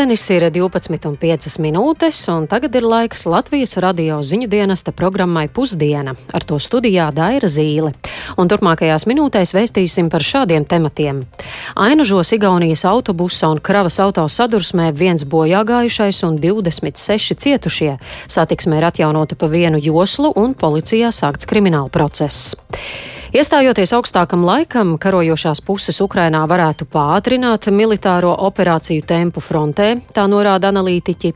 Pulkstenis ir 12,5 minūtes, un tagad ir laiks Latvijas radio ziņu dienesta programmai Pusdiena. Ar to studijā Daira Zīle. Un turpmākajās minūtēs vēstīsim par šādiem tematiem. Ainužos Igaunijas autobusa un kravas auto sadursmē viens bojāgājušais un 26 cietušie. Satiksmē ir atjaunota pa vienu joslu un policijā sākts krimināla process. Iestājoties augstākam laikam, karojošās puses Ukrainā varētu pātrināt militāro operāciju tempu frontē, tā norāda analītiķi,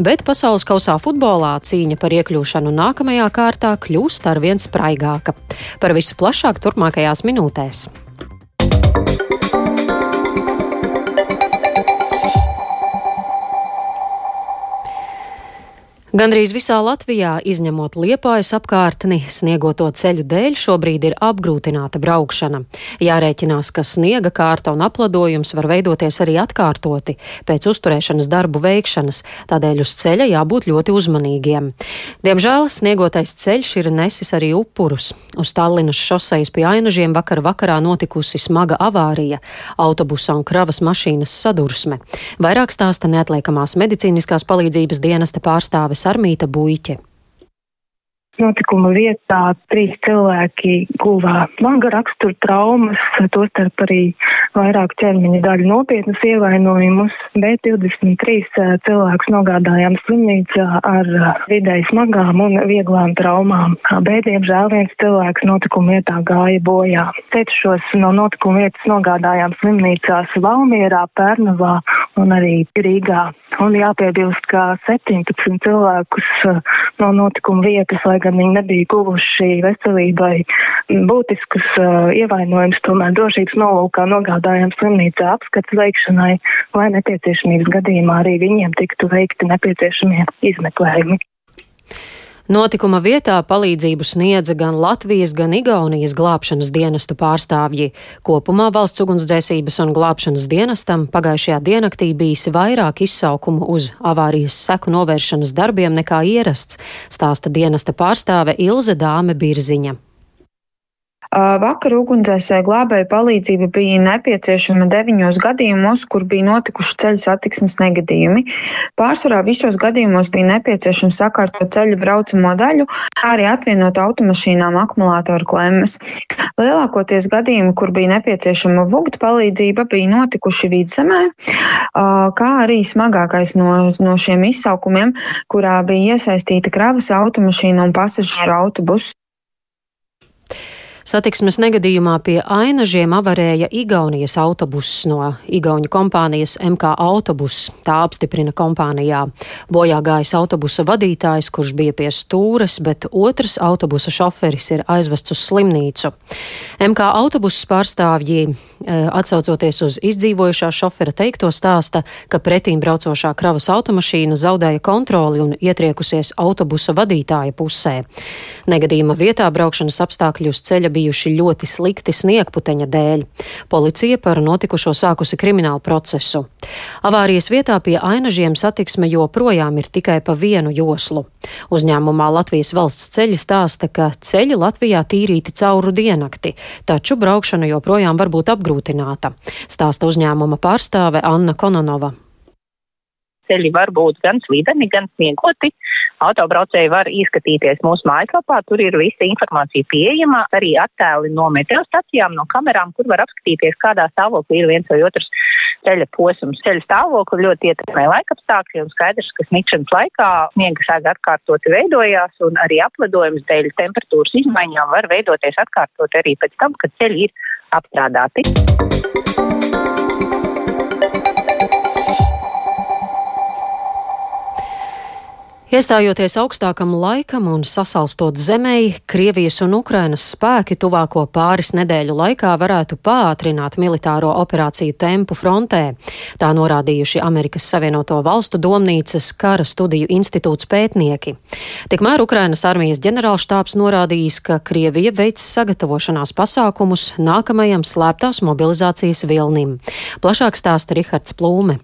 bet pasaules kausā futbolā cīņa par iekļūšanu nākamajā kārtā kļūst arvien spraigāka. Par visu plašāk turpmākajās minūtēs. Gandrīz visā Latvijā, izņemot liepājas apkārtni, sniegoto ceļu dēļ šobrīd ir apgrūtināta braukšana. Jārēķinās, ka sniega kārta un apladojums var veidoties arī atkārtoti pēc uzturēšanas darbu veikšanas, tādēļ uz ceļa jābūt ļoti uzmanīgiem. Diemžēl sniegotais ceļš ir nesis arī upurus. Uz Tallinas šosejas pie ainažiem vakar vakarā notikusi smaga avārija - autobusa un kravas mašīnas sadursme. Vairāk stāsta neatliekamās medicīniskās palīdzības dienesta pārstāves Sarmīta Buiķe. Notikuma vietā trīs cilvēki guva smaga rakstura traumas, tostarp arī vairāk ķermeņa daļu nopietnus ievainojumus, bet 23 eh, cilvēkus nogādājām slimnīcā ar eh, vidēji smagām un vieglām traumām. Bet, diemžēl, viens cilvēks notikuma vietā gāja bojā. Cietušos no notikuma vietas nogādājām slimnīcās Valmierā, Pērnavā un arī Rīgā. Un jāpiebilst, ka 17 cilvēkus eh, no notikuma vietas, lai gan viņi nebija guvuši veselībai būtiskus uh, ievainojumus, tomēr drošības nolūkā nogādājām slimnīcā apskats veikšanai, lai nepieciešamības gadījumā arī viņiem tiktu veikti nepieciešamie izmeklējumi. Notikuma vietā palīdzību sniedza gan Latvijas, gan Igaunijas glābšanas dienestu pārstāvji. Kopumā valsts ugunsdzēsības un glābšanas dienestam pagājušajā diennaktī bijis vairāk izsaukumu uz avārijas seku novēršanas darbiem nekā ierasts, stāsta dienesta pārstāve Ilze Dāme Birziņa. Vakar ugunsdzēsēju glābēju palīdzība bija nepieciešama deviņos gadījumos, kur bija notikuši ceļu satiksmes negadījumi. Pārsvarā visos gadījumos bija nepieciešams sakārtot ceļu braucamo daļu, kā arī atvienot automašīnām akumulātoru klemmes. Lielākoties gadījumi, kur bija nepieciešama vugta palīdzība, bija notikuši vidzemē, kā arī smagākais no, no šiem izsaukumiem, kurā bija iesaistīta kravas automašīna un pasažieru autobusu. Satiksmes negadījumā pie ainažiem avarēja Igaunijas autobuss no Igauņu kompānijas MK Autobus. Tā apstiprina kompānijā. Bojā gājis autobusa vadītājs, kurš bija pie stūres, bet otrs autobusa šoferis ir aizvests uz slimnīcu. MK autobusa pārstāvji, eh, atsaucoties uz izdzīvojušā šofera teikto, stāsta, ka pretīm braucošā kravas automašīna zaudēja kontroli un ietriekusies autobusa vadītāja pusē. Negadījuma vietā braukšanas apstākļi uz ceļa bijuši ļoti slikti sniegputeņa dēļ. Policija par notikušo sākusi kriminālu procesu. Avārijas vietā pie ainažiem satiksme joprojām ir tikai pa vienu joslu. Uzņēmumā Latvijas valsts ceļi stāsta, ka ceļi Latvijā tīrīti cauru diennakti, taču braukšana joprojām var būt apgrūtināta, stāsta uzņēmuma pārstāve Anna Kononova ceļi var būt gan slīdeni, gan sniegoti. Autobraucēji var ieskatīties mūsu mājaslapā, tur ir visa informācija pieejama, arī attēli no meteostacijām, no kamerām, kur var apskatīties, kādā stāvoklī ir viens vai otrs ceļa posms. Ceļa stāvokli ļoti ietekmē laikapstākļi un skaidrs, ka sniegšanas laikā sniega sēga atkārtoti veidojās un arī apledojums dēļ temperatūras izmaiņām var veidoties atkārtot arī pēc tam, kad ceļi ir apstrādāti. Iestājoties augstākam laikam un sasalstot zemei, Krievijas un Ukrainas spēki tuvāko pāris nedēļu laikā varētu pātrināt militāro operāciju tempu frontē. Tā norādījuši Amerikas Savienoto Valstu domnīcas kara studiju institūts pētnieki. Tikmēr Ukrainas armijas ģenerālštāps norādījis, ka Krievija veic sagatavošanās pasākumus nākamajam slēptās mobilizācijas vilnim. Plašāk stāsta Rihards Plūme.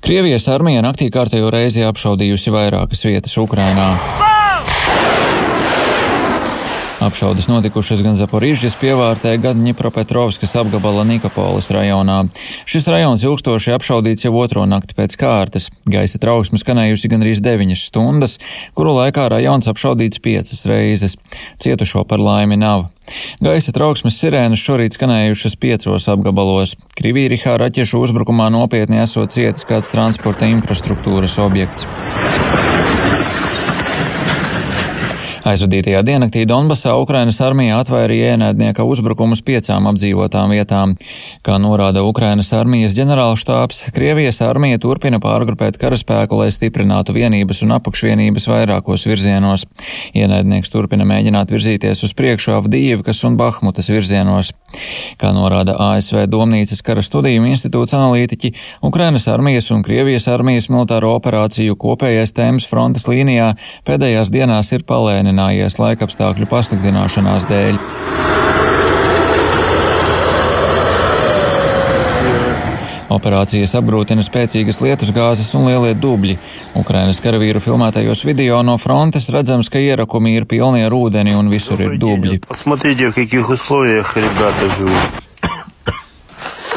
Krievijas armija naktī kārtējo reizi apšaudījusi vairākas vietas Ukrainā. Apšaudas notikušas gan Zaporīžas pievārtē, gan Ņipropetrovskas apgabala Nikopolis rajonā. Šis rajons ilgstoši apšaudīts jau otro nakti pēc kārtas. Gaisa trauksme skanējusi gandrīz 9 stundas, kuru laikā rajons apšaudīts piecas reizes. Cietušo par laimi nav. Gaisa trauksmes sirēnas šorīt skanējušas piecos apgabalos. Krivīrihā raķešu uzbrukumā nopietni esot cietis kāds transporta infrastruktūras objekts. Aizvadītajā diennaktī Donbasā Ukrainas armija atvairīja ienaidnieka uzbrukumus piecām apdzīvotām vietām. Kā norāda Ukrainas armijas ģenerālštāps, Krievijas armija turpina pārgrupēt karaspēku, lai stiprinātu vienības un apakšvienības vairākos virzienos. Ienaidnieks turpina mēģināt virzīties uz priekšu Avdīvkas un Bahmutas virzienos. Kā norāda ASV Domnīcas kara studiju institūts analītiķi, Ukrainas armijas un Krievijas armijas militāro operāciju kopējais tēmas frontes līnijā pēdējās dienās ir palēnināts pātrinājies laikapstākļu pasliktināšanās dēļ. Operācijas apgrūtina spēcīgas lietusgāzes un lielie dubļi. Ukrainas karavīru filmētajos video no frontes redzams, ka ierakumi ir pilni ar ūdeni un visur ir dubļi.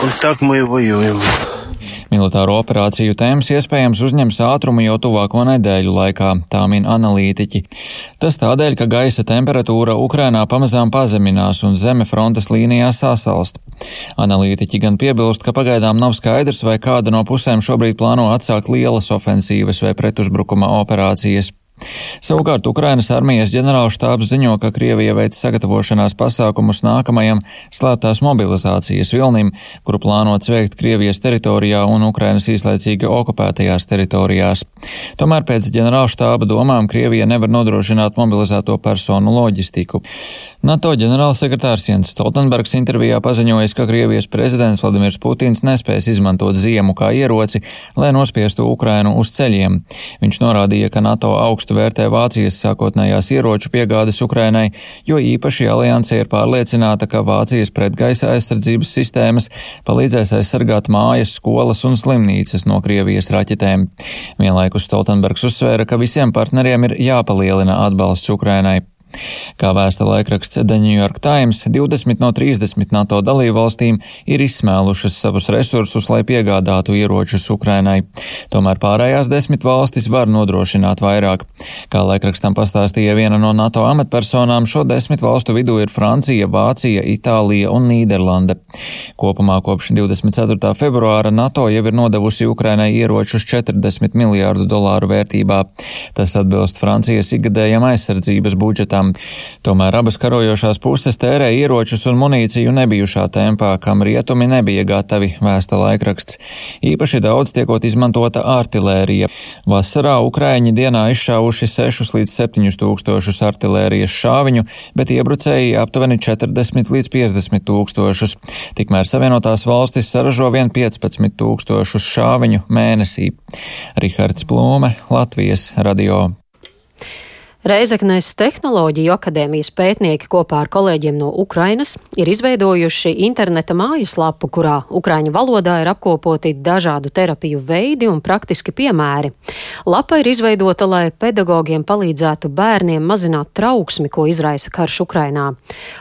Un tā mēs vajojam. Militāro operāciju tēmas iespējams uzņems ātrumu jau tuvāko nedēļu laikā, tā min analītiķi. Tas tādēļ, ka gaisa temperatūra Ukrainā pamazām pazeminās un zeme frontes līnijā sasalst. Analītiķi gan piebilst, ka pagaidām nav skaidrs, vai kāda no pusēm šobrīd plāno atsākt lielas ofensīvas vai pretuzbrukuma operācijas. Savukārt Ukrainas armijas ģenerālštābs ziņo, ka Krievija veic sagatavošanās pasākumus nākamajam slēptās mobilizācijas vilnim, kuru plānots veikt Krievijas teritorijā un Ukrainas īslaicīgi okupētajās teritorijās. Tomēr pēc ģenerālštāba domām Krievija nevar nodrošināt mobilizēto personu loģistiku. NATO ģenerālsekretārs Jens Stoltenbergs intervijā paziņojis, ka Krievijas prezidents Vladimirs Putins nespēs izmantot ziemu kā ieroci, lai nospiestu Ukrainu uz ceļiem. Viņš norādīja, ka NATO augstu vērtē Vācijas sākotnējās ieroču piegādes Ukrainai, jo īpaši alianse ir pārliecināta, ka Vācijas pretgaisa aizsardzības sistēmas palīdzēs aizsargāt mājas, skolas un slimnīcas no Krievijas raķetēm. Vienlaikus Stoltenbergs uzsvēra, ka visiem partneriem ir jāpalielina atbalsts Ukrainai. Kā vēsta laikraksts The New York Times, 20 no 30 NATO dalībvalstīm ir izsmēlušas savus resursus, lai piegādātu ieročus Ukrainai. Tomēr pārējās desmit valstis var nodrošināt vairāk. Kā laikrakstam pastāstīja viena no NATO amatpersonām, šo desmit valstu vidū ir Francija, Vācija, Itālija un Nīderlande. Kopumā kopš 24. februāra NATO jau ir nodevusi Ukrainai ieročus 40 miljārdu dolāru vērtībā. Tas atbilst Francijas ikgadējam aizsardzības budžetam lietām. Tomēr abas karojošās puses tērē ieročus un munīciju nebijušā tempā, kam rietumi nebija gatavi, vēsta laikraksts. Īpaši daudz tiekot izmantota artilērija. Vasarā Ukraiņi dienā izšāvuši 6 līdz 7 tūkstošus artilērijas šāviņu, bet iebrucēji aptuveni 40 līdz 50 tūkstošus. Tikmēr Savienotās valstis saražo vien 15 tūkstošus šāviņu mēnesī. Rihards Plūme, Latvijas radio. Reizeknēs Tehnoloģiju akadēmijas pētnieki kopā ar kolēģiem no Ukrainas ir izveidojuši interneta mājaslapu, kurā ukraiņu valodā ir apkopoti dažādu terapiju veidi un praktiski piemēri. Lapa ir izveidota, lai pedagogiem palīdzētu bērniem mazināt trauksmi, ko izraisa karš Ukrainā.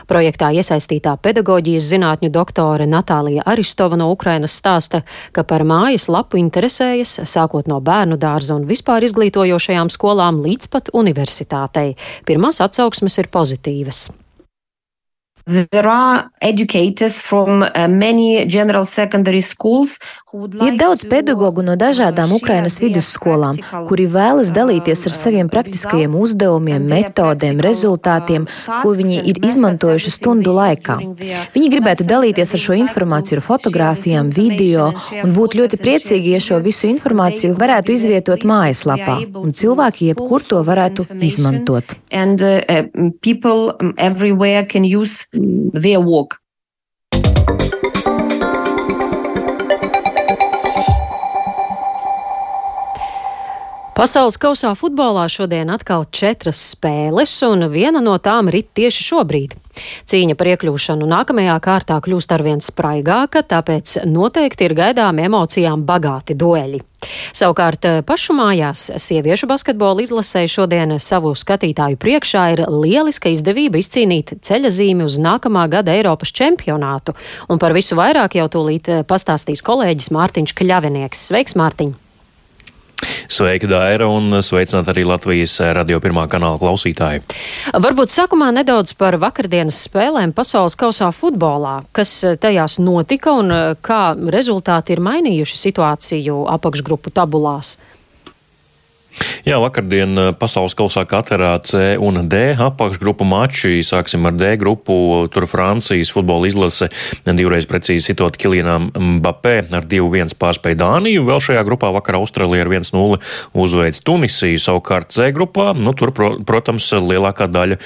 Projektā iesaistītā pedagoģijas zinātņu doktore Natālija Aristova no Ukrainas stāsta, ka par mājaslapu interesējas sākot no bērnu dārza un vispār izglītojošajām skolām līdz pat universitātei universitātei. Pirmās atsauksmes ir pozitīvas. Uh, ir daudz pedagogu no dažādām Ukrainas vidusskolām, kuri vēlas dalīties ar saviem praktiskajiem uzdevumiem, metodēm, rezultātiem, ko viņi ir izmantojuši stundu laikā. Viņi gribētu dalīties ar šo informāciju, ar fotogrāfijām, video, un būtu ļoti priecīgi, ja šo visu informāciju varētu izvietot mājaslapā, un cilvēki jebkur to varētu izmantot. And, uh, their work. Pasaules kausā futbolā šodien atkal četras spēles, un viena no tām rit tieši šobrīd. Cīņa par iekļūšanu nākamajā kārtā kļūst arvien spraigāka, tāpēc noteikti ir gaidāmi emocijām bagāti dueļi. Savukārt pašu mājās sieviešu basketbola izlasē šodien savu skatītāju priekšā ir lieliska izdevība izcīnīt ceļazīmi uz nākamā gada Eiropas čempionātu, un par visu vairāk jau tūlīt pastāstīs kolēģis Mārtiņš Kļavinieks. Sveiks, Mārtiņ! Sveika, Daira, un sveicināt arī Latvijas radio pirmā kanāla klausītāji. Varbūt sākumā nedaudz par vakardienas spēlēm pasaules kausā futbolā, kas tajās notika un kā rezultāti ir mainījuši situāciju apakšgrupu tabulās. Jā, vakardien eh, pasaules kausā katrā C un D apakšgrupu mači. Sāksim ar D grupu. Tur Francijas futbola izlase divreiz precīzi sitot Kilienam Mbappé ar 2-1 pārspēja Dāniju. Vēl šajā grupā vakar Austrālija ar 1-0 uzveic Tunisiju. Savukārt C grupā, nu tur, pro, protams, lielākā daļa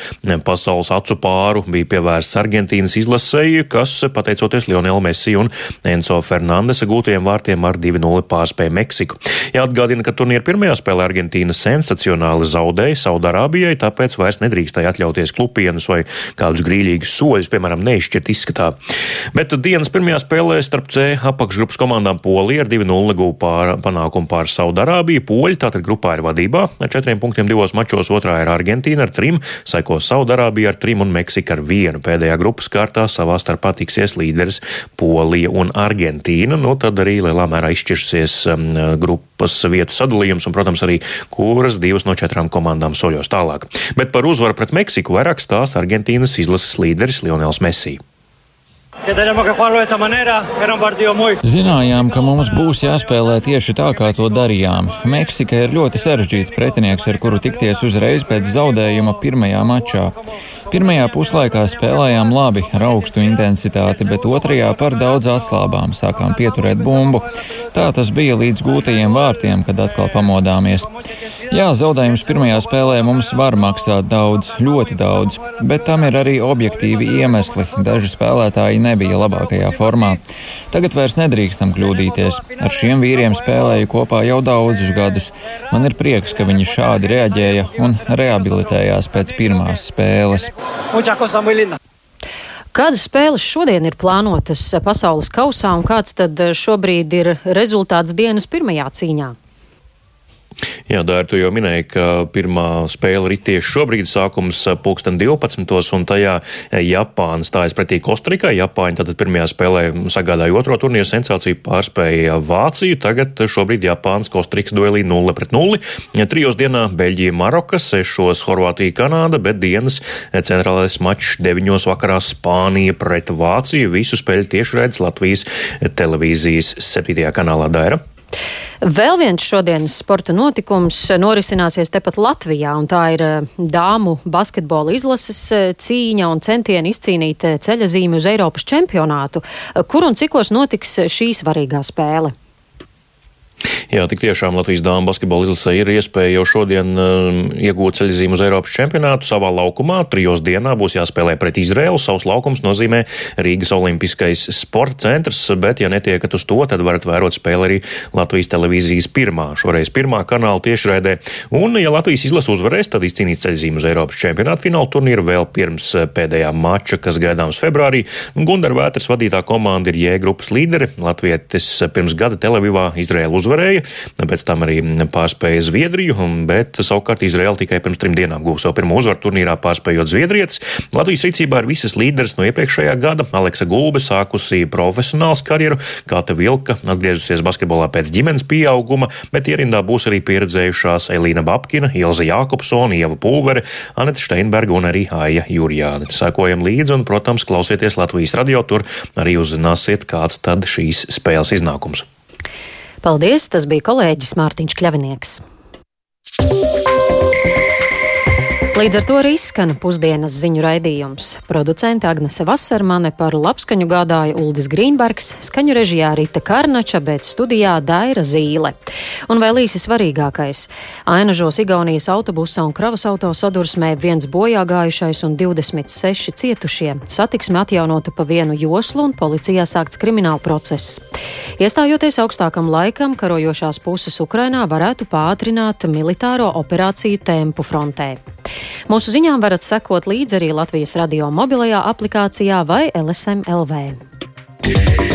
pasaules acu pāru bija pievērsts Argentīnas izlasēji, kas, pateicoties Lionel Messi un Enzo Fernandesa gūtajiem vārtiem ar 2-0 pārspēja Meksiku. Jāatgādina, ka turnīra pirmajā spēlē Argentīna sensacionāli zaudēja Saudārābijai, tāpēc vairs nedrīkstēja atļauties klupienus vai kādus grīļīgus soļus, piemēram, neizšķirt izskatā. Bet dienas pirmajā spēlē starp C apakšgrupas komandām Polija ar 2-0 guva pār, panākumu pār Saudārābiju. Poļi tātad grupā ir vadībā ar četriem punktiem divos mačos, otrā ir Argentīna ar trim, seko Saudārābija ar trim un Meksika ar vienu. Pēdējā grupas kārtā savā starpā tiksies līderis Polija un Argentīna. Nu, tad arī lielā mērā izšķirsies um, grupas vietu sadalījums un, protams, arī kuras divas no četrām komandām soļos tālāk. Bet par uzvaru pret Meksiku vairāk stāsta Argentīnas izlases līderis Lionels Messi. Zinājām, ka mums būs jāspēlē tieši tā, kā to darījām. Meksika ir ļoti sarežģīts pretinieks, ar kuru tikties uzreiz pēc zaudējuma pirmajā mačā. Pirmajā puslaikā spēlējām labi, ar augstu intensitāti, bet otrajā par daudz atslābām, sākām pieturēt bumbu. Tā tas bija līdz gūtajiem vārtiem, kad atkal pamodāmies. Jā, zaudējums pirmajā spēlē mums var maksāt daudz, ļoti daudz, bet tam ir arī objektīvi iemesli. Daži spēlētāji nebija labākajā formā. Tagad vairs nedrīkstam kļūdīties. Ar šiem vīriem spēlēju kopā jau daudzus gadus. Man ir prieks, ka viņi šādi reaģēja un rehabilitējās pēc pirmās spēles. Muchas cosas muy lindas. Kādas spēles šodien ir plānotas pasaules kausā un kāds tad šobrīd ir rezultāts dienas pirmajā cīņā? Jā, Dārta, tu jau minēji, ka pirmā spēle ir tieši šobrīd sākums pulksten 12. un tajā Japāna stājas pretī Kostrikai. Japāņi tātad pirmajā spēlē sagādāja otro turnīru sensāciju, pārspēja Vāciju. Tagad šobrīd Japānas Kostrikas duelī 0 pret 0. Trijos dienā Beļģija, Maroka, sešos Horvātija, Kanāda, bet dienas centrālais mačs deviņos vakarā Spānija pret Vāciju. Visu spēļu tieši redz Latvijas televīzijas 7. kanālā Daira. Vēl viens šodienas sporta notikums norisināsies tepat Latvijā, un tā ir eh, dāmu basketbola izlases eh, cīņa un centieni izcīnīt eh, ceļazīmi uz Eiropas čempionātu. Kur un cikos notiks šī svarīgā spēle? Jā, tik tiešām Latvijas dāmas basketbola izlasē ir iespēja jau šodien uh, iegūt ceļzīmu uz Eiropas čempionātu savā laukumā. Trijos dienā būs jāspēlē pret Izraelu. Savs laukums nozīmē Rīgas Olimpiskais sporta centrs, bet, ja netiekat uz to, tad varat vērot spēli arī Latvijas televīzijas pirmā, šoreiz pirmā kanāla tiešraidē. Un, ja Latvijas izlase uzvarēs, tad izcīnīt ceļzīmu uz Eiropas čempionātu fināla turnīru vēl pirms uh, pēdējā mača, kas gaidāms februārī. Gundar Vētras vadītā komanda ir J grupas līderi. Latvietis pirms gada Televīvā Izraēlu uzvarēja, pēc tam arī pārspēja Zviedriju, bet savukārt Izraela tikai pirms trim dienām guva savu pirmo uzvaru turnīrā pārspējot Zviedrietis. Latvijas rīcībā ir visas līderes no iepriekšējā gada. Aleksa Gulbe sākusi profesionāls karjeru, Kāta Vilka atgriezusies basketbolā pēc ģimenes pieauguma, bet ierindā būs arī pieredzējušās Elīna Babkina, Ilza Jākopsona, Ieva Pulvere, Aneta Steinberga un arī Aija Jurjāne. Sekojam līdzi un, protams, klausieties Latvijas radio, tur arī uzzināsiet, kāds tad šīs spēles iznākums. Paldies! Tas bija kolēģis Mārtiņš Kļavinieks. Līdz ar to arī izskan pusdienas ziņu raidījums. Producente Agnese Vasarmane par labskaņu gādāja Uldis Grīnbergs, skaņu režijā Rita Karnača, bet studijā Daira Zīle. Un vēl īsi svarīgākais. Ainažos Igaunijas autobusa un kravas auto sadursmē viens bojā gājušais un 26 cietušie. Satiksme atjaunota pa vienu joslu un policijā sākts krimināla process. Iestājoties augstākam laikam, karojošās puses Ukrainā varētu pātrināt militāro operāciju tempu frontē. Mūsu ziņām varat sekot līdzi arī Latvijas radio mobilajā aplikācijā vai LSM LV.